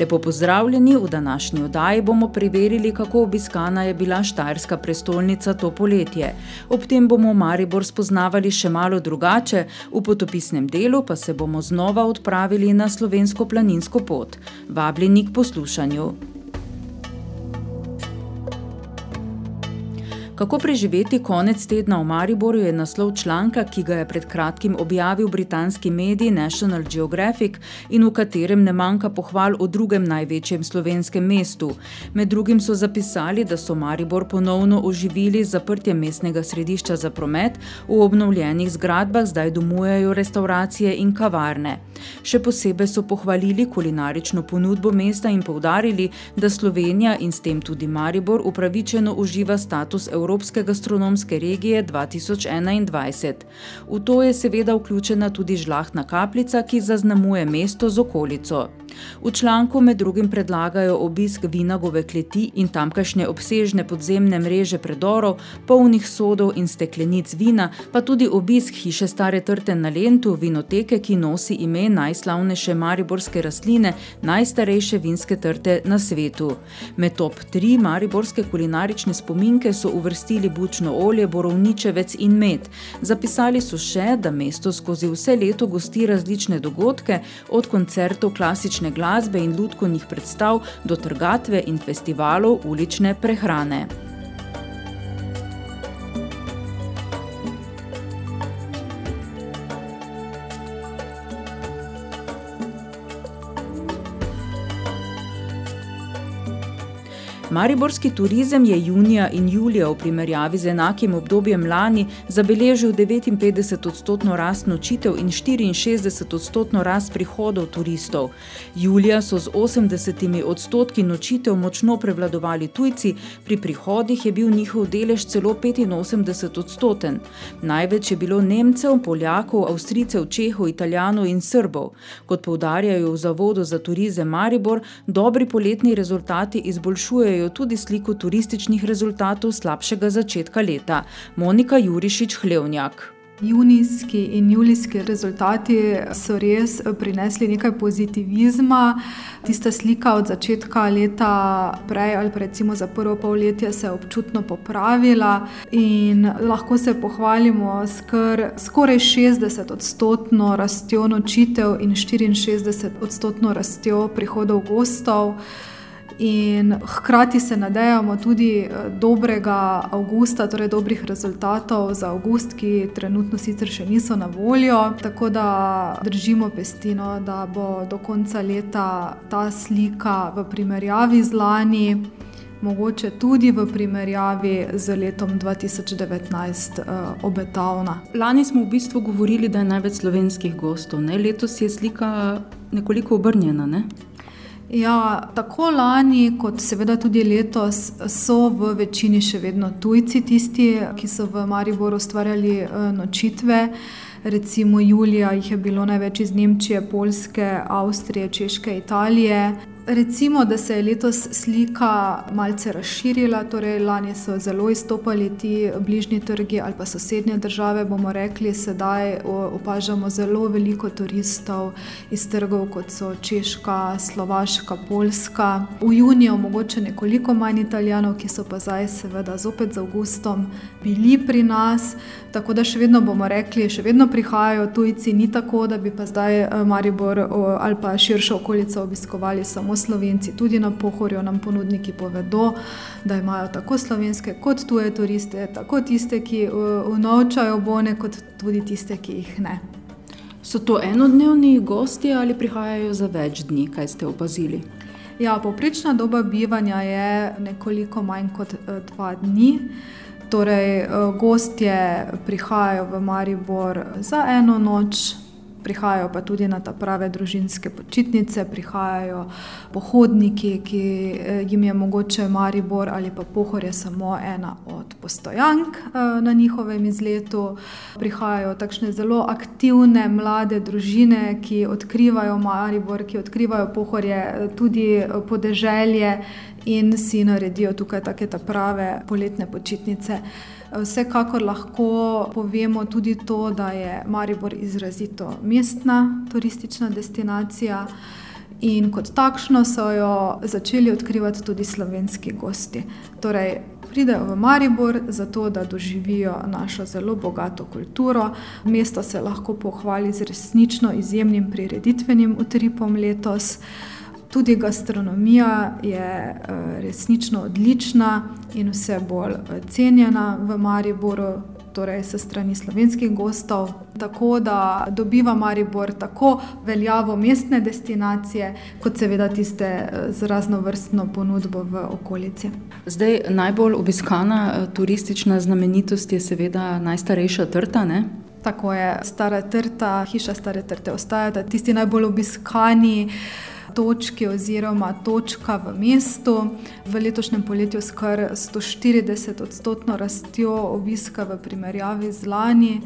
Lepo pozdravljeni, v današnji oddaji bomo preverili, kako obiskana je bila Štajerska prestolnica to poletje. Ob tem bomo Maribor spoznavali še malo drugače, v potopisnem delu pa se bomo znova odpravili na slovensko planinsko pot. Vabljeni k poslušanju. Kako preživeti konec tedna v Mariboru je naslov članka, ki ga je pred kratkim objavil britanski medij National Geographic in v katerem ne manjka pohval o drugem največjem slovenskem mestu. Med drugim so zapisali, da so Maribor ponovno oživili zaprtje mestnega središča za promet, v obnovljenih zgradbah zdaj domujejo restauracije in kavarne. Še posebej so pohvalili kulinarično ponudbo mesta in povdarili, da Slovenija in s tem tudi Maribor upravičeno uživa status Evropske Evropske gastronomske regije 2021. V to je seveda vključena tudi žlahtna kapljica, ki zaznamuje mesto z okolico. V članku med drugim predlagajo obisk vinagove kleti in tamkajšnje obsežne podzemne mreže predorov, polnih sodov in steklenic vina, pa tudi obisk hiše Stare Trte na Lentu, vinoteke, ki nosi ime najslavnejše mariborske rastline, najstarejše vinske trte na svetu. Med top 3 mariborske kulinarične spominke so uvrstili bučno olje, borovničevec in med. Zapisali so še, da mesto skozi vse leto gosti različne dogodke, od koncertov klasične klasične glasbe in lutkovnih predstav do trgatve in festivalov ulične prehrane. Mariborski turizem je junija in julija v primerjavi z enakim obdobjem lani zabeležil 59-odstotno rast nočitev in 64-odstotno rast prihodov turistov. Julija so z 80 odstotki nočitev močno prevladovali tujci, pri prihodih je bil njihov delež celo 85 odstoten. Največ je bilo Nemcev, Poljakov, Avstricev, Čehov, Italijanov in Srbov. Kot poudarjajo v Zavodu za turizem Maribor, dobri poletni rezultati izboljšujejo kažejo tudi sliko turističnih rezultatov slabšega začetka leta. Monika Jurišič Hlevnjak. Junijski in julijski rezultati so res prinesli nekaj pozitivizma. Tista slika od začetka leta, prej ali recimo za prvo polletje, se je občutno popravila in lahko se pohvalimo s kar skoraj 60-odstotno rastjo nočitev in 64-odstotno rastjo prihodov gostov. In hkrati se nadejamo tudi eh, dobrega avgusta, torej dobrih rezultatov za avgust, ki trenutno sicer še niso na voljo. Tako da držimo pestino, da bo do konca leta ta slika v primerjavi z lani. Mogoče tudi v primerjavi z letom 2019 uh, eh, obetavna. Lani smo v bistvu govorili, da je največ slovenskih gostov, ne? letos je slika nekoliko obrnjena. Ne? Ja, tako lani, kot seveda tudi letos, so v večini še vedno tujci, tisti, ki so v Mariboru ustvarjali eh, nočitve. Recimo julija jih je bilo največ iz Nemčije, Poljske, Avstrije, Češke, Italije. Recimo, da se je letos slika malce razširila, torej lani so zelo izstopali ti bližnji trgi ali pa sosednje države. bomo rekli, sedaj opažamo zelo veliko turistov iz trgov, kot so Češka, Slovaška, Poljska. V juniju mogoče nekoliko manj italijanov, ki so pa zdaj, seveda, zopet z avgustom bili pri nas. Tako da še vedno bomo rekli, še vedno prihajajo tujci, ni tako, da bi pa zdaj eh, Maribor ali pa širšo okolico obiskovali samo Slovenci, tudi na pohorju nam ponudniki povedo, da imajo tako slovenske kot tuje turiste, tako tiste, ki unovčajo bone, kot tudi tiste, ki jih ne. So to enodnevni gosti ali prihajajo za več dni, kaj ste opazili? Ja, povprečna doba bivanja je nekoliko manj kot eh, dva dni. Torej, gostje prihajajo v Maribor za eno noč, prihajajo pa tudi na ta prave družinske počitnice, prihajajo pohodniki, ki eh, jim je mogoče Maribor ali pa Pohorje samo ena od postojank eh, na njihovem izletu. Prihajajo takšne zelo aktivne mlade družine, ki odkrivajo Maribor, ki odkrivajo Pohorje, eh, tudi podeželje in si naredijo tukaj take prave poletne počitnice. Vsekakor lahko povemo tudi to, da je Maribor izrazito mestna turistična destinacija. In kot takšno so jo začeli odkrivati tudi slovenski gosti. Torej, pridejo v Maribor zato, da doživijo našo zelo bogato kulturo. Mesto se lahko pohvali z resnično izjemnim prireditvenim utripom letos. Tudi gastronomija je eh, resnično odlična in vse bolj eh, cenjena v Mariboru, torej se strani slovenskih gostov. Tako da dobiva Maribor tako veljavo mestne destinacije, kot seveda tiste eh, z raznovrstno ponudbo v okolici. Zdaj, najbolj obiskana turistična znamenitost je seveda najstarejša trta. Ne? Tako je, stara trta, hiša stare trte ostaja, tisti najbolj obiskani točki oziroma točka v mestu. V letošnjem poletju s kar 140 odstotno rastjo obiska v primerjavi z lani.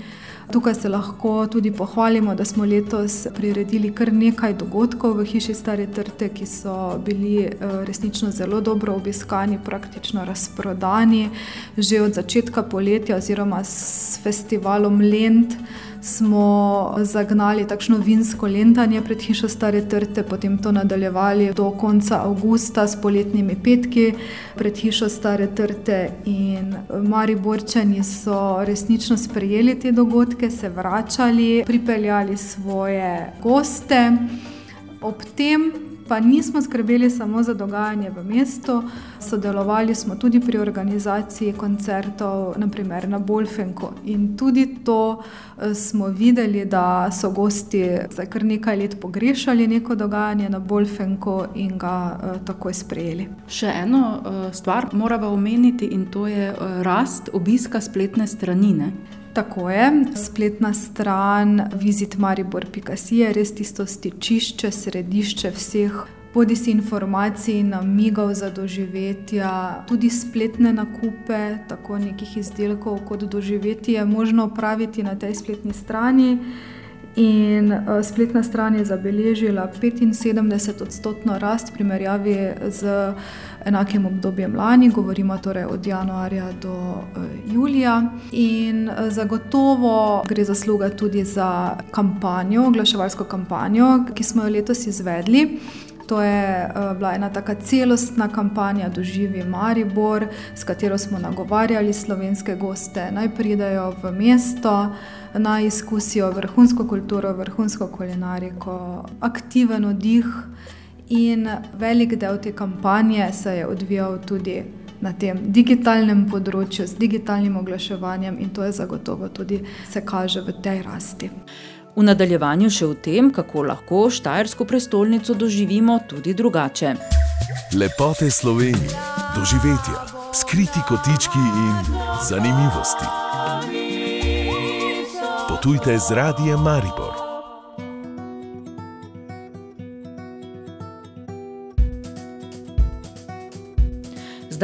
Tukaj se lahko tudi pohvalimo, da smo letos priredili kar nekaj dogodkov v hiši Stare Trte, ki so bili eh, resnično zelo dobro obiskani, praktično razprodani že od začetka poletja oziroma s festivalom Lent smo zagnali takšno vinsko lentanje pred hišo Stare Trte, potem to nadaljevali do konca avgusta s poletnimi petki pred hišo Stare Trte. In Mariborčani so resnično sprejeli te dogodke, se vračali, pripeljali svoje goste. Ob tem pa nismo skrbeli samo za dogajanje v mestu, sodelovali smo tudi pri organizaciji koncertov, naprimer na Bolfenku. In tudi to eh, smo videli, da so gosti za kar nekaj let pogrešali neko dogajanje na Bolfenku in ga uh, takoj sprejeli. Še eno uh, stvar moramo omeniti in to je rast obiska spletne stranine. Tako je, spletna stran vizitmaribor.si je res tisto stičišče, središče vseh. Bodi si informacij, namigov za doživetja, tudi spletne nakupe, tako nekih izdelkov kot doživetje je možno opraviti na tej spletni strani. In uh, spletna stran je zabeležila 75-odstotno rast v primerjavi z enakim obdobjem lani, govorimo torej od januarja do uh, julija. In uh, zagotovo gre zasluga tudi za kampanjo, oglaševalsko kampanjo, ki smo jo letos izvedli. To je uh, bila ena tako celostna kampanja Doživi Maribor, s katero smo nagovarjali slovenske goste, naj pridajo v mesto, naj izkusijo vrhunsko kulturo, vrhunsko kulinariko, aktiven oddih. In velik del te kampanje se je odvijal tudi na tem digitalnem področju, z digitalnim oglaševanjem, in to je zagotovo tudi se kaže v tej rasti. V nadaljevanju še o tem, kako lahko Štajersko prestolnico doživimo tudi drugače. Lepote Slovenije, doživetja, skriti kotički in zanimivosti. Potujte z radijem Maribor.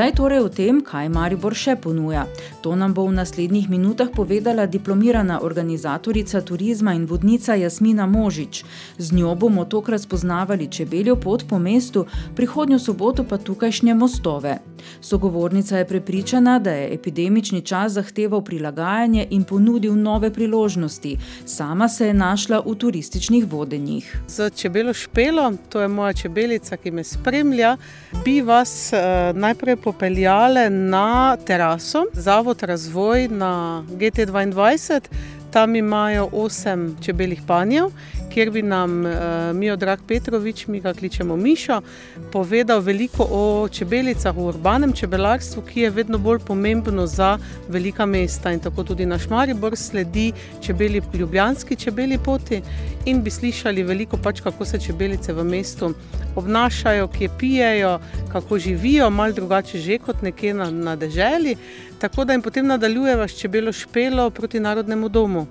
Zdaj torej o tem, kaj Maribor še ponuja. To nam bo v naslednjih minutah povedala diplomirana organizatorica turizma in vodnica Jasmina Možič. Z njo bomo tokrat spoznavali čebeljo pot po mestu, prihodnjo soboto pa tukajšnje mostove. Sogovornica je prepričana, da je epidemični čas zahteval prilagajanje in ponudil nove priložnosti. Sama se je našla v turističnih vodenjih. Z čebelo Špelo, to je moja čebelica, ki me spremlja, bi vas uh, najprej popeljale na teraso, Zavod Razvoj na GT2. Tam imajo osem čebeljih panjev kjer bi nam uh, Mijo Drag Petrovič, mi ga kličemo Mišo, povedal veliko o čebelicah, o urbanem čebelarstvu, ki je vedno bolj pomembno za velika mesta. In tako tudi naš Maribor sledi čebeli, ljubljanski čebeli poti in bi slišali veliko pač, kako se čebelice v mestu obnašajo, kje pijejo, kako živijo, malo drugače že kot nekje na, na deželi. Tako da jim potem nadaljujeva s čebelo špelo proti Narodnemu domu.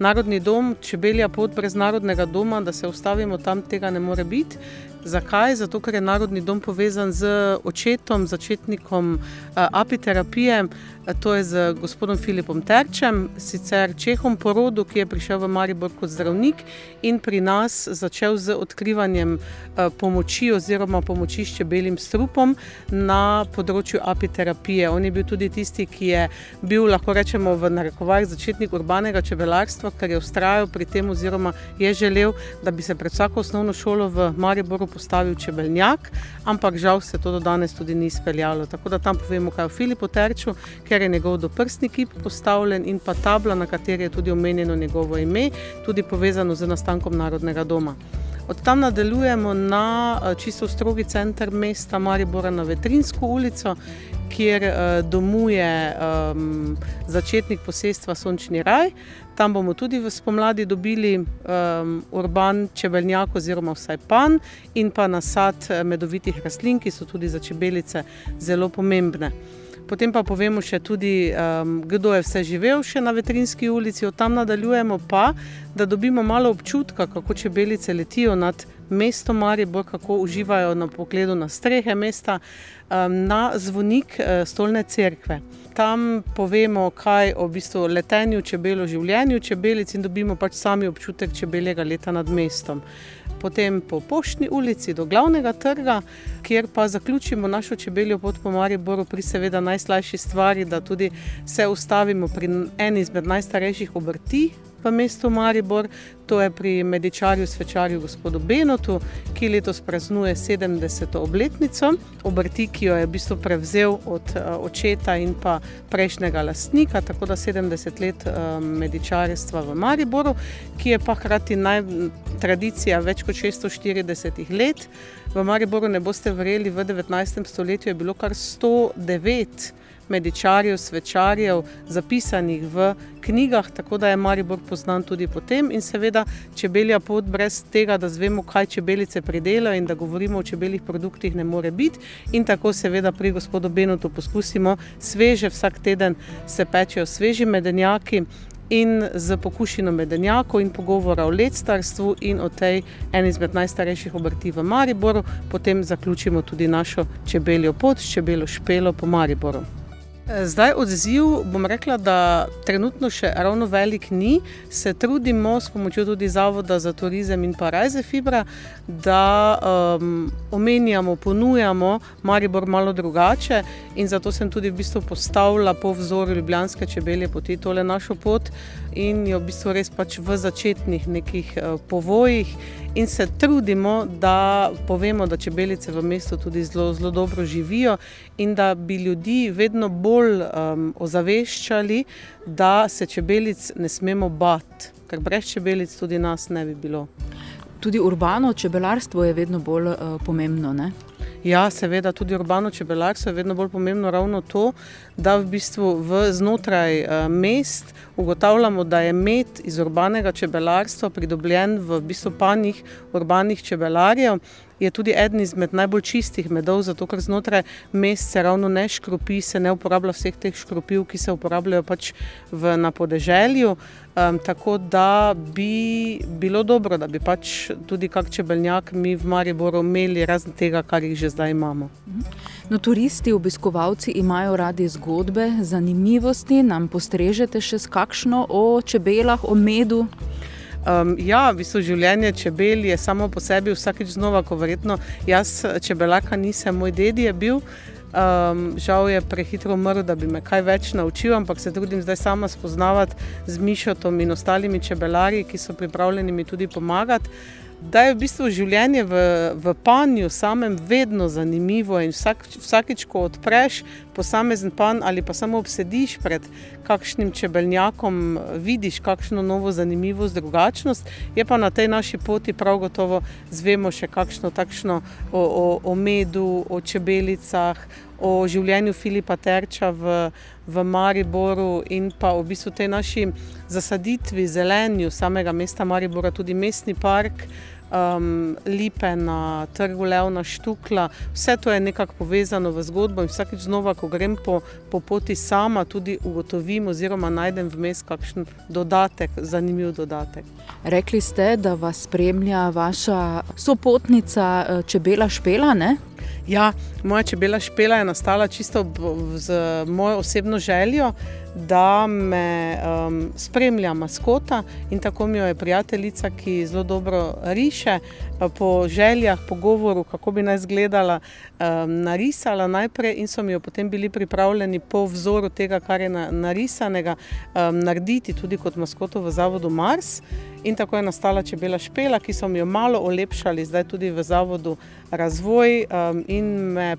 Narodni dom, čebelja pot brez narodnega doma, da se ustavimo tam, tega ne more biti. Zakaj? Zato, ker je narodni dom povezan z očetom, začetnikom uh, apiterapije, to je z gospodom Filipom Terčem, sicer Čehom po rodu, ki je prišel v Maribor kot zdravnik in pri nas začel z odkrivanjem uh, pomoči oziroma pomoči s čebelim strupom na področju apiterapije. On je bil tudi tisti, ki je bil, lahko rečemo, v narekovajih začetnik urbanega čebelarstva, ker je ustrajal pri tem oziroma je želel, da bi se pred vsako osnovno šolo v Mariboru postavil čebeljak, ampak žal se to do danes tudi ni izpeljalo. Tako da tam povemo, kaj o Filipu Terču, ker je njegov doprstni kip postavljen in pa tabla, na kateri je tudi omenjeno njegovo ime, tudi povezano z nastankom Narodnega doma. Od tam nadaljujemo na čisto strogi center mesta Maribora na Vetrinsko ulico, kjer uh, domuje um, začetnik posestva Sončni raj. Tam bomo tudi v spomladi dobili um, urban čebeljak, oziroma vsaj pan, in pa nasad medovitih rastlin, ki so tudi za čebelice zelo pomembne. Potem pa povemo še tudi, um, kdo je vse živel še na Vetrinski ulici, od tam nadaljujemo pa, da dobimo malo občutka, kako čebelice letijo nad mestom Maribor, kako uživajo na pogledu na strehe mesta, um, na zvonik uh, stolne cerkve. Tam povemo, kaj o bistvu letenju čebel, življenju čebelic in dobimo pač sami občutek čebeljega leta nad mestom. Potem po Poštni ulici do glavnega trga, kjer pa zaključimo našo čebeljo pot po Mariboru pri seveda najslajši stvari, da tudi se ustavimo pri eni izmed najstarejših obrti v mestu Maribor, to je pri medičarju, svečarju gospodu Benotu, ki letos praznuje 70. obletnico, obrti, ki jo je v bistvu prevzel od uh, očeta in pa prejšnjega lastnika, tako da 70 let uh, medičarstva v Mariboru, ki je pa hkrati naj, tradicija več kot 640 let. V Mariboru ne boste verjeli, v 19. stoletju je bilo kar 109 medičarjev, svečarjev, zapisanih v knjigah, tako da je Maribor poznan tudi po tem. In seveda, čebelja pot brez tega, da zvemo, kaj čebelice pridelajo in da govorimo o čebeljih produktih, ne more biti. In tako seveda pri gospodu Benotu poskusimo sveže, vsak teden se pečejo sveži medenjaki. In z pokušino medenjako in pogovora o ledstarstvu in o tej eni izmed najstarejših obrti v Mariboru, potem zaključimo tudi našo čebeljo pot, čebeljo špelo po Mariboru. Zdaj odziv, bom rekla, da trenutno še ravno velik ni. Se trudimo s pomočjo tudi Zavoda za turizem in pa Rajze Fibra, da um, omenjamo, ponujamo Maribor malo drugače in zato sem tudi v bistvu postavila po vzoru Ljubljanske čebelje poti tole našo pot in jo v bistvu res pač v začetnih nekih uh, povojih in se trudimo, da povemo, da čebelice v mestu tudi zelo, zelo dobro živijo in da bi ljudi vedno bolj um, ozaveščali, da se čebelic ne smemo bati, ker brez čebelic tudi nas ne bi bilo. Tudi urbano čebelarstvo je vedno bolj uh, pomembno. Ne? Ja, seveda, tudi urbano čebelarstvo je vedno bolj pomembno ravno to, da v bistvu v znotraj uh, mest ugotavljamo, da je med iz urbanega čebelarstva pridobljen v bistvu panjih urbanih čebelarjev. Je tudi eden izmed najbolj čistih medov, zato ker znotraj mest se ravno ne škropi, se ne uporablja vseh teh škropil, ki se uporabljajo pač v, na podeželju. Um, tako da bi bilo dobro, da bi pač tudi kak čebeljak mi v Mariboru imeli, razen tega, kar jih že zdaj imamo. No, turisti, obiskovalci imajo radi zgodbe, zanimivosti. Nam postrežete še s kakšno o čebelah, o medu? Um, ja, v bistvu življenje čebel je samo po sebi vsakeč znova, ko verjetno jaz čebelaka nisem, moj dedi je bil. Um, žal je prehitro umrl, da bi me kaj več naučil, ampak se trudim zdaj sama spoznavati z Mišotom in ostalimi čebelarji, ki so pripravljeni mi tudi pomagati. da je v bistvu življenje v, v panju samem vedno zanimivo in vsak, vsakič, ko odpreš posamezen pan ali pa samo obsediš pred kakšnim čebelnjakom, vidiš kakšno novo zanimivost, drugačnost, je pa na tej naši poti prav gotovo zvemo še kakšno takšno o, o, o medu, o čebelicah, o življenju Filipa Terča v, v Mariboru in pa v bistvu tej naši zasaditvi, zelenju samega mesta Maribora, tudi mestni park um, lipe na trgu Levna Štukla. Vse to je nekako povezano v zgodbo in vsakeč znova, ko grem po, po poti sama, tudi ugotovim oziroma najdem vmes kakšen dodatek, zanimiv dodatek. Rekli ste, da vas spremlja vaša sopotnica eh, Čebela Špela, ne? Ja, moja čebela špela je nastala čisto z mojo osebno željo, da me um, spremlja maskota in tako mi jo je prijateljica, ki zelo dobro riše, po željah, po govoru, kako bi naj izgledala, um, narisala najprej in so mi jo potem bili pripravljeni po vzoru tega, kar je na, narisanega, um, narediti tudi kot maskoto v zavodu Mars. In tako je nastala čebela špela, ki so mi jo malo olepšali, zdaj tudi v zavodu Razvoj. Um,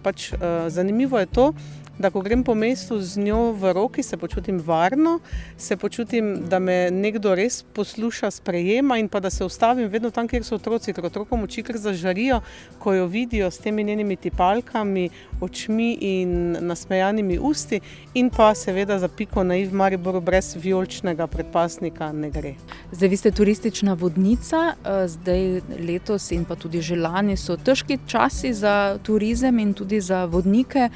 pač uh, zanimivo je to, da ko grem po mestu z njo v roki, se počutim varno, se počutim, da me nekdo res posluša, sprejema in pa da se ustavim vedno tam, kjer so otroci, ker otrokom oči kar zažarijo, ko jo vidijo s temi njenimi tipalkami, očmi in nasmejanimi usti, in pa seveda za piko naiv Mariboru brez vijoličnega predpasnika ne gre. Zdaj, vi ste turistična vodnica, eh, zdaj letos in pa tudi že lani so težki časi za turizem in tudi za vodnike.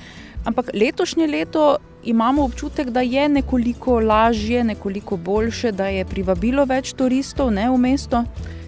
Ampak letošnje leto imamo občutek, da je nekoliko lažje, nekoliko boljše, da je privabilo več turistov ne, v mesto.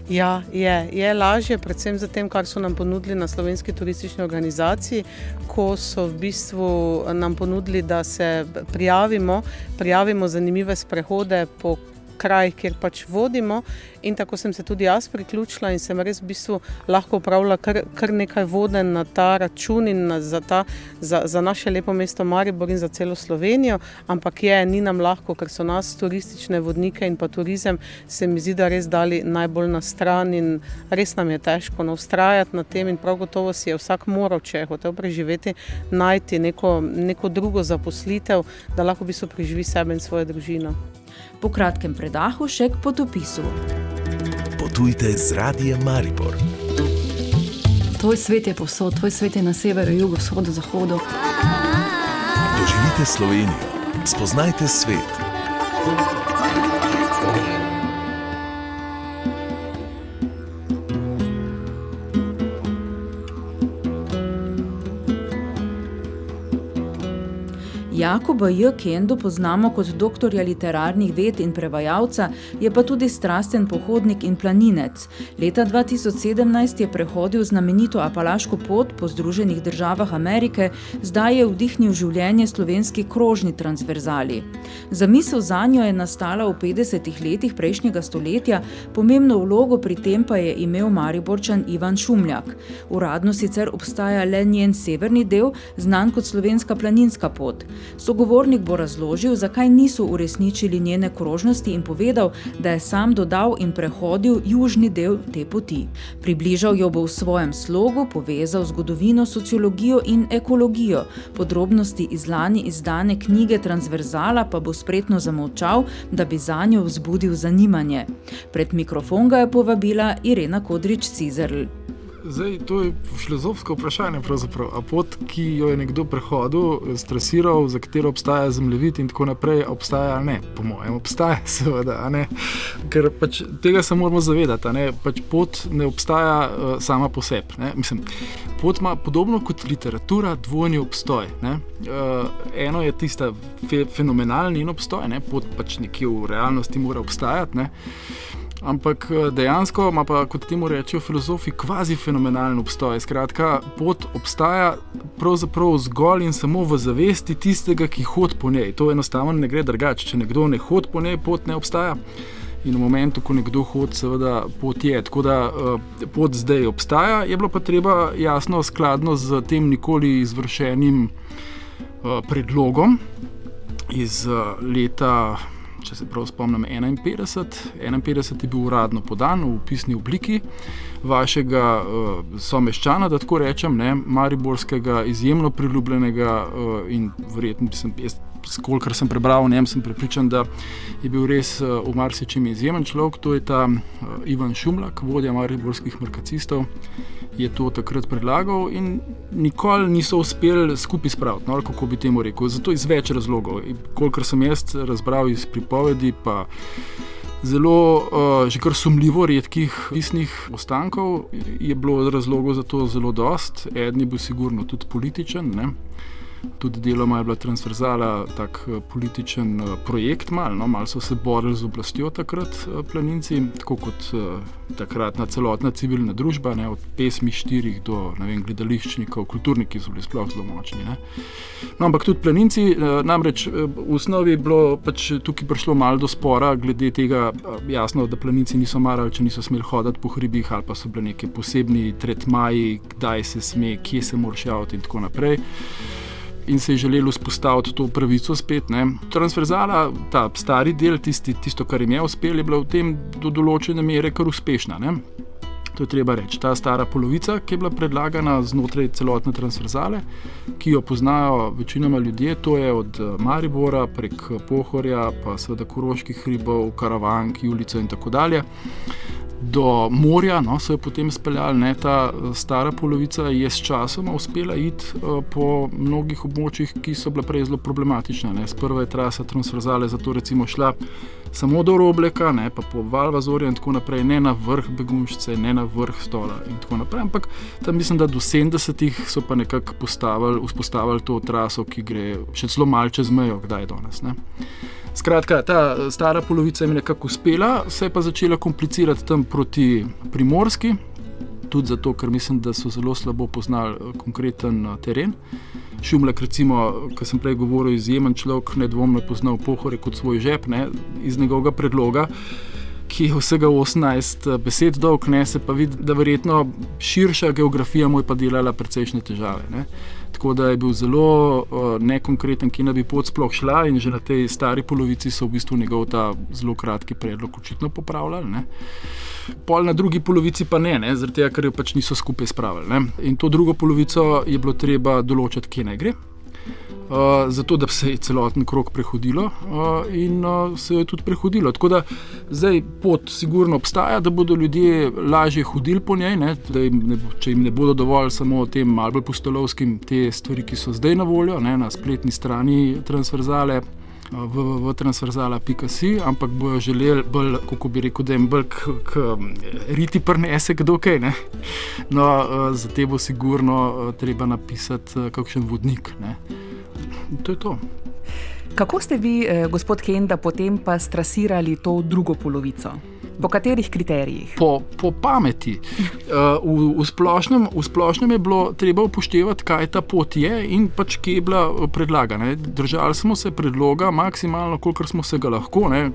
Ja, je, je lažje, predvsem za tem, kar so nam ponudili na slovenski turistični organizaciji, ko so v bistvu nam ponudili, da se prijavimo, prijavimo zanimive sprehode po krajih, kjer pač vodimo. In tako sem se tudi jaz priključila in sem res v bistvu lahko upravljala kar, kar nekaj vode na ta račun in na, za, ta, za, za naše lepo mesto Maribor in za celo Slovenijo. Ampak je, ni nam lahko, ker so nas turistične vodnike in pa turizem se mi zdi, da res dali najbolj na stran in res nam je težko no, ustrajati na tem in prav gotovo si je vsak moral, če je hotel preživeti, najti neko, neko drugo zaposlitev, da lahko v bistvu preživi sebe in svojo družino. Po kratkem predahu še k potopisu. Potujte z radijem Maribor. Tvoj svet je povsod, tvoj svet je na severu, jugu, vzhodu, zahodu. Doživite Slovenijo, spoznajte svet. Jakoba J. Kendo poznamo kot doktorja literarnih ved in prevajalca, je pa tudi strasten pohodnik in planinec. Leta 2017 je prehodil znamenito Apalaško pot po Združenih državah Amerike, zdaj je vdihnil življenje slovenski krožni transverzali. Zamisel za njo je nastala v 50-ih letih prejšnjega stoletja, pomembno vlogo pri tem pa je imel Mariborčan Ivan Šumljak. Uradno sicer obstaja le njen severni del, znan kot slovenska planinska pot. Sogovornik bo razložil, zakaj niso uresničili njene krožnosti in povedal, da je sam dodal in prehodil južni del te poti. Približal jo bo v svojem slogu, povezal zgodovino, sociologijo in ekologijo. Podrobnosti iz lani izdane knjige Transverzala pa bo spretno zamolčal, da bi za njo vzbudil zanimanje. Pred mikrofon ga je povabila Irena Kodrič-Cizerl. Zdaj, to je filozofsko vprašanje. A pot, ki jo je nekdo prehodil, stresiral, za katero obstaja zemljevid in tako naprej, obstaja ali ne? Po mojem, obstaja, seveda. Ker pač tega se moramo zavedati. Ne? Pač pot ne obstaja uh, sama po sebi. Mislim, pot ima podobno kot literatura dvojni obstoj. Uh, eno je tista fe, fenomenalni obstoj, ne? pot pač nekje v realnosti mora obstajati. Ne? Ampak eh, dejansko ima pa, kot temu rečejo filozofi, kvazi fenomenalen obstoj. Skratka, pot obstaja pravzaprav zgolj in samo v zavesti tistega, ki hodi po njej. To enostavno ne gre drugače. Če nekdo ne hodi po njej, pot ne obstaja. In v momentu, ko nekdo hodi, seveda pot je. Tako da uh, pot zdaj obstaja, je bilo pa treba jasno, skladno z tem nikoli izvršenim uh, predlogom iz uh, leta če se prav spomnim, 51. 51 je bil uradno podan v pisni obliki, vašega uh, someščana, da tako rečem, ne, Mariborskega, izjemno priljubljenega uh, in verjetno sem jaz. Kolikor sem prebral o njem, sem prepričan, da je bil res uh, v marsičem izjemen človek. To je ta uh, Ivan Šumlak, vodja mariborskih markacistov, je to takrat predlagal in nikoli niso uspeli skupaj spraviti, no, kako bi temu rekel. Zato iz več razlogov. Kolikor sem jaz razbral iz pripovedi, pa zelo, uh, že kar sumljivo redkih pisnih ostankov, je bilo razlogov za to zelo dost. Eden je bil sigurno tudi političen. Ne. Tudi deloma je bila transverzala tak eh, političen eh, projekt, malo no, mal so se borili z oblastjo takrat eh, planinci, tako kot takratna celotna civilna družba, ne, od pesmi štirih do vem, gledališčnikov, kulturniki so bili sploh zelo močni. No, ampak tudi planinci, namreč v osnovi je bilo pač tukaj prišlo malo do spora glede tega, jasno, da planinci niso marali, če niso smeli hoditi po hribih ali pa so bile neke posebni tretmaji, kdaj se sme, kje se moraš javiti in tako naprej in se je želelo vzpostaviti to pravico spet. Ne. Transverzala, ta stari del, tisti, tisto, kar jim je uspelo, je bila v tem do določene mere kar uspešna. Ne. To je treba reči. Ta stara polovica, ki je bila predlagana znotraj celotne transverzale, ki jo poznajo večinoma ljudje, to je od eh, Maribora prek Pohorja, pa seveda Koroških hribov, Karavank, Julice in tako dalje do morja, no, so jo potem speljali. Ne, ta eh, stara polovica je s časom uspela iti uh, po mnogih območjih, ki so bila prej zelo problematična. Ne. Sprva je trasa transverzale, zato recimo šla samo do Robleka, ne, pa po Valvazorju in tako naprej, ne na vrh Begunšce, ne na vrh Stola in tako naprej. Ampak tam mislim, da do 70-ih so pa nekako vzpostavili to traso, ki gre še celo malce čez mejo, kdaj je danes. Ne. Skratka, ta stara polovica je nekako uspela, se je pa začela komplicirati tam proti Primorski, tudi zato, ker mislim, da so zelo slabo poznali eh, konkreten eh, teren. Šumlek, recimo, ki sem prej govoril, izjemen človek, nedvomno poznal pohore kot svoj žep, ne, iz njegovega predloga. Ki je vsega 18 besed dolg, ne se pa vidi, da verjetno širša geografija mu je pa delala precejšnje težave. Ne. Tako da je bil zelo uh, nekonkreten, ki naj bi pot sploh šla, in že na tej stari polovici so v bistvu njegov ta zelo kratki predlog očitno popravljali. Ne. Pol na drugi polovici pa ne, ne zaradi tega, ker jo pač niso skupaj spravili. Ne. In to drugo polovico je bilo treba določiti, kje naj gre. Uh, zato da se je celoten krok prehodilo uh, in uh, se je tudi prehodilo. Tako da zdaj pot sigurno obstaja, da bodo ljudje lažje hodili po njej, ne, jim ne, če jim ne bodo dovolj samo tem malce postolovskim te stvari, ki so zdaj na voljo ne, na spletni strani transverzale. V, v, v transverzala.si, ampak bojo želeli, bolj, kako bi rekel, da jim bolj riti prnese, kdo kaj. Ne? No, za te bo sigurno treba napisati kakšen vodnik. Ne? To je to. Kako ste vi, eh, gospod Kenda, potem pa strasirali to drugo polovico? Po katerih kriterijih? Po, po pameti. Uh, v, v, splošnem, v splošnem je bilo treba upoštevati, kaj ta pot je in pač kje je bila eh, predlagana. Držali smo se predloga maksimalno, kolikor smo se ga lahko, ne?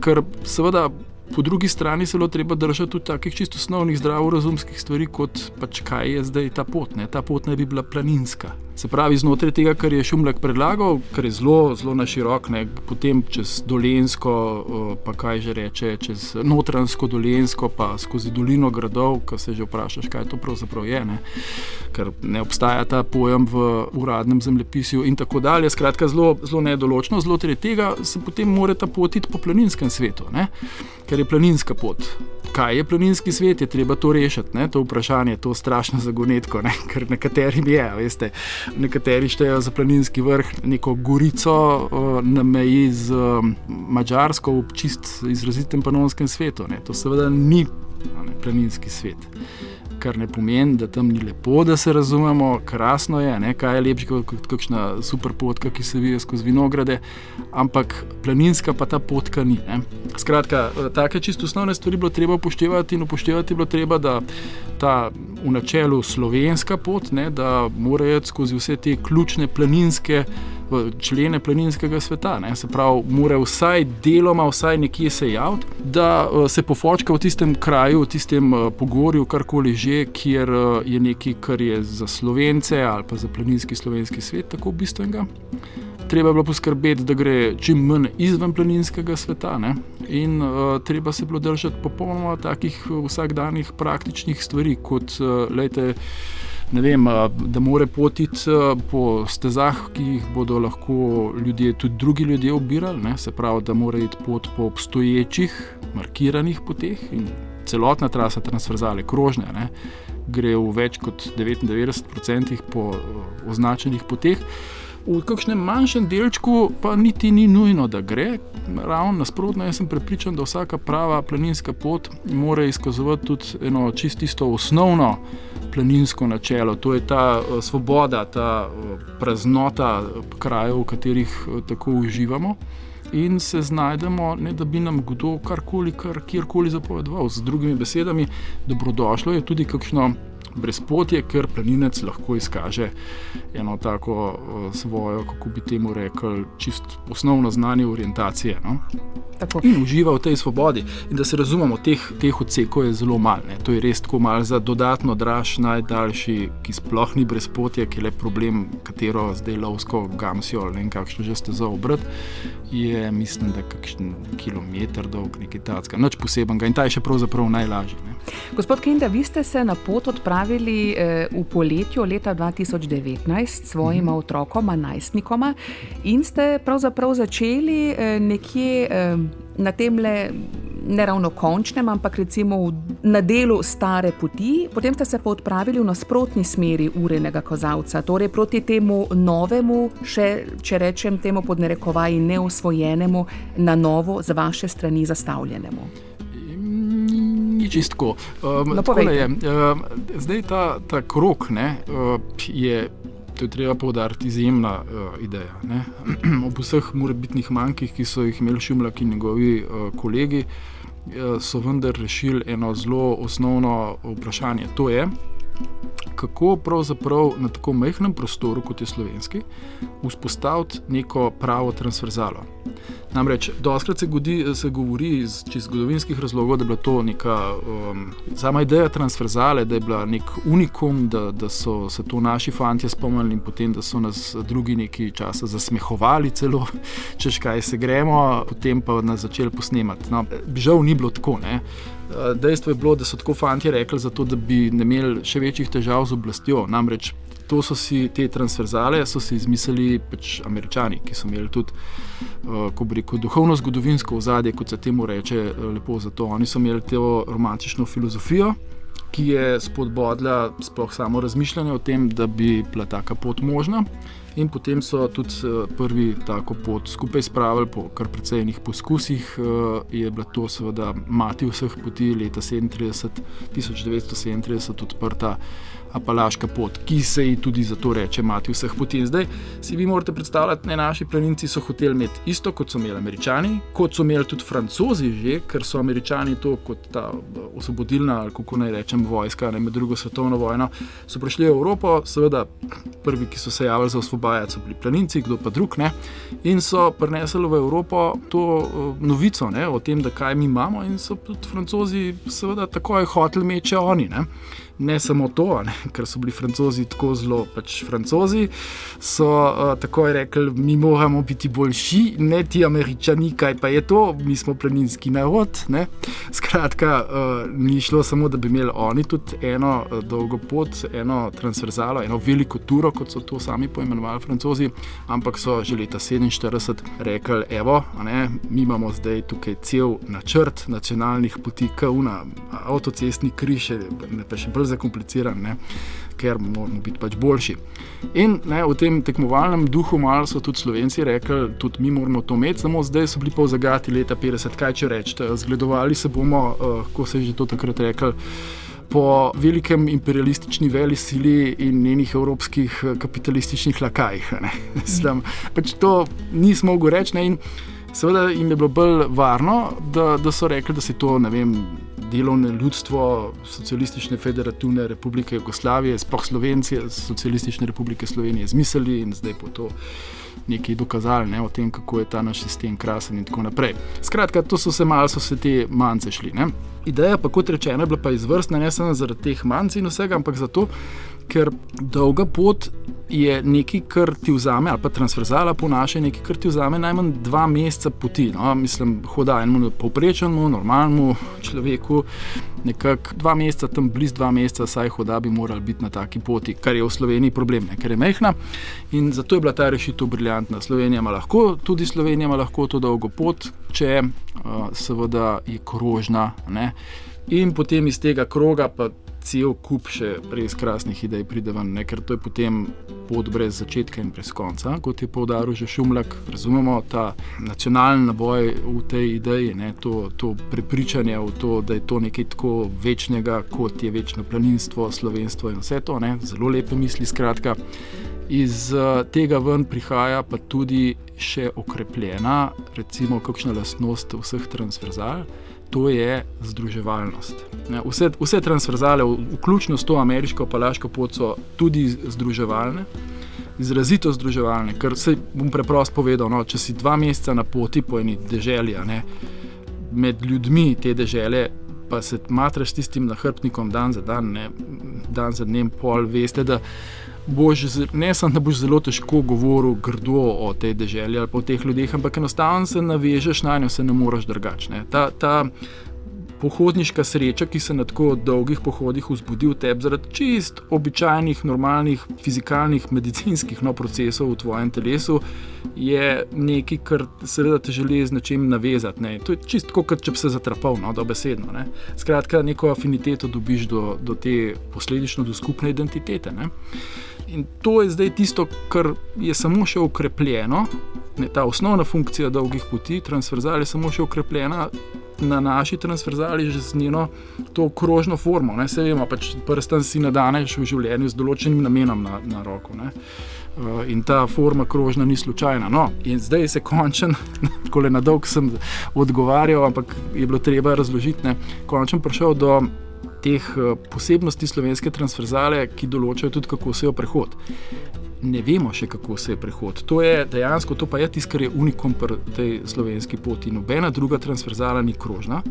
ker seveda. Po drugi strani se je treba držati tudi takih čisto osnovnih zdravorazumskih stvari, kot pač kaj je zdaj ta pot. Ne? Ta pot naj bi bila planinska. Se pravi, znotraj tega, kar je Šumlek predlagal, kar je zelo, zelo na širok, ne, potem čez Dolensko, pa kaj že reče, čez Notransko Dolensko, pa skozi Dolino gradov, ki se že vprašaš, kaj to pravzaprav je, ne, ker ne obstaja ta pojem v uradnem zemljepisju in tako dalje. Skratka, zelo, zelo nedoločno, znotraj tega se potem mora ta pot iti po planinskem svetu, ne, ker je planinska pot kaj je planinski svet, je treba to rešiti. Ne? To vprašanje je to strašno zagonetko, ne? ker nekaterim je, veste, nekateri štejejo za planinski vrh neko gorico uh, na meji z uh, Mačarsko v čist izrazitem panonskem svetu. Ne? To seveda ni ne, planinski svet kar ne pomeni, da tam ni lepo, da se razumemo, krasno je, ne? kaj je lepše kot kakšna super potka, ki se vije skozi vinograde, ampak planinska pa ta potka ni. Ne? Skratka, take čisto osnovne stvari bilo treba upoštevati in upoštevati bilo treba, da ta v načelu slovenska pot, ne, da mora iti skozi vse te ključne planinske člene planinskega sveta. Ne. Se pravi, mora vsaj deloma, vsaj nekje se javiti, da uh, se pofočka v tistem kraju, v tistem uh, pogorju, karkoli že, kjer uh, je nekaj, kar je za slovence ali pa za planinski slovenski svet tako bistvenega. treba je bilo poskrbeti, da gre čim manj izven planinskega sveta, ne? in uh, treba se je bilo držati popolnoma takih vsakdanjih praktičnih stvari, kot uh, lejte. Vem, da more potiti po stezah, ki jih bodo lahko ljudje, tudi drugi ljudje obirali, ne? se pravi, da mora iti pot po obstoječih, markiranih poteh in celotna trasa transverzale, krožne, ne? gre v več kot 99% po označenih poteh. V kakšnem manjšem delčku pa niti ni nujno, da gre. Ravno nasprotno, jaz sem prepričan, da vsaka prava planinska pot mora izkazovati tudi eno čisto osnovno planinsko načelo. To je ta uh, svoboda, ta uh, praznota krajev, v katerih uh, tako uživamo. In se znajdemo, ne da bi nam kdo karkoli, kar kjerkoli zapovedoval. Z drugimi besedami, dobrodošlo je tudi kakšno brezpotje, ker planinec lahko izkaže eno tako uh, svojo, kako bi temu rekli, čist osnovno znanje orientacije. No? In uživa v tej svobodi. In da se razumemo, teh, teh odsekov je zelo malo. To je res tako malo za dodatno draž, najdaljši, ki sploh ni brezpotje, ki je le problem, katero zdaj lovsko gamsijo ali kakšno že ste za obrt. Je, mislim, da kakšen kilometr dolg, nekaj takega, noč posebnega in ta je še pravzaprav najlažji. Ne. Gospod Kenda, vi ste se na pot odpravili eh, v poletju leta 2019 s svojima mm -hmm. otrokoma, najstnikoma in ste pravzaprav začeli eh, nekje eh, na tem le. Ne ravno končnem, ampak recimo na delu stare poti, potem ste se pa odpravili v nasprotni smeri urenega kozavca, torej proti temu novemu, še če rečem temu pod narekovaji neosvojenemu, na novo z vaše strani zastavljenemu ni čistko. Um, no, je, um, zdaj ta, ta krok ne, uh, je. To je treba povdariti, izjemna uh, ideja. Ne? Ob vseh morebitnih manjkih, ki so jih imeli Šumlak in njegovi uh, kolegi, uh, so vendar rešili eno zelo osnovno vprašanje. To je, kako pravzaprav na tako majhnem prostoru, kot je slovenski, vzpostaviti neko pravo transverzalo. Namreč, doskrat se, se govori iz zgodovinskih razlogov, da je bila to neka um, sama ideja transverzale, da je bila nek unikum, da, da so se to naši fanti spomnili in potem, da so nas drugi nekaj časa zasmehovali, celo češ kaj se gremo, potem pa nas začeli posnemati. No, žal ni bilo tako. Ne? Dejstvo je bilo, da so tako fanti rekli, zato, da bi ne imeli še večjih težav z oblastjo. Namreč to so si te transverzale so si izmislili pač američani, ki so imeli tudi, uh, ko bi rekel, duhovno-zgodovinsko ozadje, kot se temu reče, lepo za to. Oni so imeli to romantično filozofijo. Ki je spodbudila sploh samo razmišljanje o tem, da bi bila taka pot možna. In potem so tudi prvi tako pot skupaj spravili, po kar precejnih poskusih. Je bila to, seveda, mati vseh poti leta 37, 1937 odprta Apalaška pot, ki se ji tudi zato reče mati vseh poti. In zdaj si vi morate predstavljati, da naši planinci so hoteli imeti isto, kot so imeli američani, kot so imeli tudi francozi, že, ker so američani to kot ta osvobodilna, ali kako naj rečem, vojska, ne med drugo svetovno vojno, so prišli v Evropo, seveda prvi, ki so se javili za osvobajati, so bili planinci, kdo pa drug ne. In so prinesli v Evropo to novico ne, o tem, da kaj mi imamo, in so tudi francozi, seveda, takoj hoteli meče oni. Ne ne samo to, ne, ker so bili francozi tako zelo pač francozi, so uh, takoj rekli, mi moramo biti boljši, ne ti američani, kaj pa je to, mi smo planinski narod. Ne. Skratka, uh, ni šlo samo, da bi imeli oni tudi eno uh, dolgo pot, eno transverzalo, eno veliko turo, kot so to sami poimenovali francozi, ampak so že leta 47 rekli, evo, ne, mi imamo zdaj tukaj cel načrt nacionalnih poti, kauna, avtocestni križ, ne pa še bolj zakompliciran, ne, ker moramo biti pač boljši. In ne, v tem tekmovalnem duhu malo so tudi slovenci rekli, tudi mi moramo to imeti, samo zdaj so bili pa v zagati leta 50, kaj če rečete, zgledovali se bomo, uh, ko se je že to takrat rekel. Po velikem imperialistični veli sili in njenih evropskih eh, kapitalističnih lakajih. Pač to nismo mogli reči. Seveda jim je bilo bolj varno, da, da so rekli, da se to, ne vem, delovno ljudstvo Socialistične federativne republike Jugoslavije, sploh Slovenci, Socialistične republike Slovenije, zmislili in zdaj po to nekaj dokazali ne, o tem, kako je ta naš sistem krasen in tako naprej. Skratka, to so se malo, so se te mance šli. Ne. Ideja, pa kot rečeno, je bila pa izvrstna ne samo zaradi teh manj in vsega, ampak zato, ker dolga pot je nekaj, kar ti vzame, ali pa transverzala po naše, nekaj, kar ti vzame najmanj dva meseca poti. No? Mislim, hoda enemu povprečnemu, normalnemu človeku, nekako dva meseca, tam blizu dva meseca, saj hoda bi moral biti na taki poti, kar je v Sloveniji problem, ne? ker je mehna. In zato je bila ta rešitev briljantna. Slovenija ima lahko, tudi Slovenija ima lahko to dolgo pot, če uh, seveda je krožna. Ne? In potem iz tega kroga pa cel kup še res krasnih idej pride ven, ne? ker to je potem pot brez začetka in brez konca, kot je povdaril že Šumlak. Razumemo ta nacionalni naboj v tej ideji, ne? to, to prepričanje v to, da je to nekaj tako večnega, kot je večno planinstvo, slovenstvo in vse to, ne? zelo lepe misli, skratka. Iz uh, tega ven prihaja pa tudi še okrepljena, recimo, kakšna lastnost vseh transverzal to je združevalnost. Vse, vse transverzale, vključno s to ameriško palaško pot, so tudi združevalne. Izrazito združevalne, ker se bom preprosto povedal, no, če si dva meseca na poti po eni deželi, ne, med ljudmi te dežele, pa se matraš s tistim nahrbtnikom dan za dan, ne, dan za dnem, pol, veste, da boš, ne samo, da boš zelo težko govoril grdo o tej državi ali o teh ljudeh, ampak enostavno se navežeš na njo, se ne moreš drugačne. Ta, ta pohodniška sreča, ki se na tako dolgih pohodih vzbudi v tebi zaradi čist običajnih, normalnih, fizikalnih, medicinskih no, procesov v tvojem telesu, je nekaj, kar seveda te želi z nečim navezati. Ne. To je čisto kot če bi se zatrpal, no, dobesedno. Ne. Skratka, neko afiniteto dobiš do, do te posledično do skupne identitete. Ne. In to je zdaj tisto, kar je samo še ukrepljeno, ne, ta osnovna funkcija dolgih poti, transverzal je samo še ukrepljena na naši transverzali, že z njeno to krožno formo. Ne, se vemo, pač prstan si nadaneš v življenju z določenim namenom na, na roko. Ne. Uh, in ta forma krožna ni slučajna. No, in zdaj se končen, tako le na dolg sem odgovarjal, ampak je bilo treba razložiti, končen prišel do teh eh, posebnosti slovenske transverzale, ki določajo tudi, kako se jo prehod ne vemo še, kako se je prehod. To je dejansko, to pa je tisto, kar je unikom pri tej slovenski poti. Nobena druga transverzala ni krožna.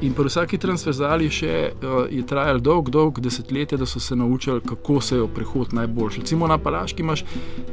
In pri vsaki transverzali še, uh, je trajalo dolg, dolg desetletje, da so se naučili, kako se je prehod najboljši. Recimo na Palaški imaš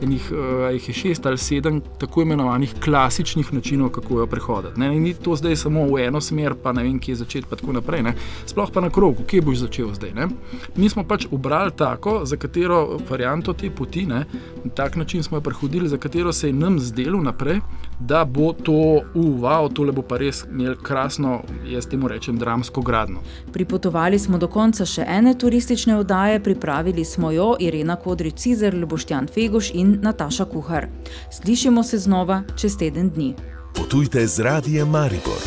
enih, uh, jih je šest ali sedem tako imenovanih klasičnih načinov, kako jo prehoditi. Ne? Ni to zdaj samo v eno smer, pa ne vem, kje začeti, pa tako naprej. Ne? Sploh pa na krogu, kje boš začel zdaj. Ne? Mi smo pač obrali tako, za katero varianto te poti. Ne? Na tak način smo jo prehodili, za katero se je nam zdelo naprej, da bo to uval, tole bo pa res imel krasno, jaz temu rečem, dramsko gradno. Pripotovali smo do konca še ene turistične oddaje, pripravili smo jo Irena Kodrič Cizer, Leboštjan Fegoš in Nataša Kuhar. Slišimo se znova čez teden dni. Potujte z radijem Maribor.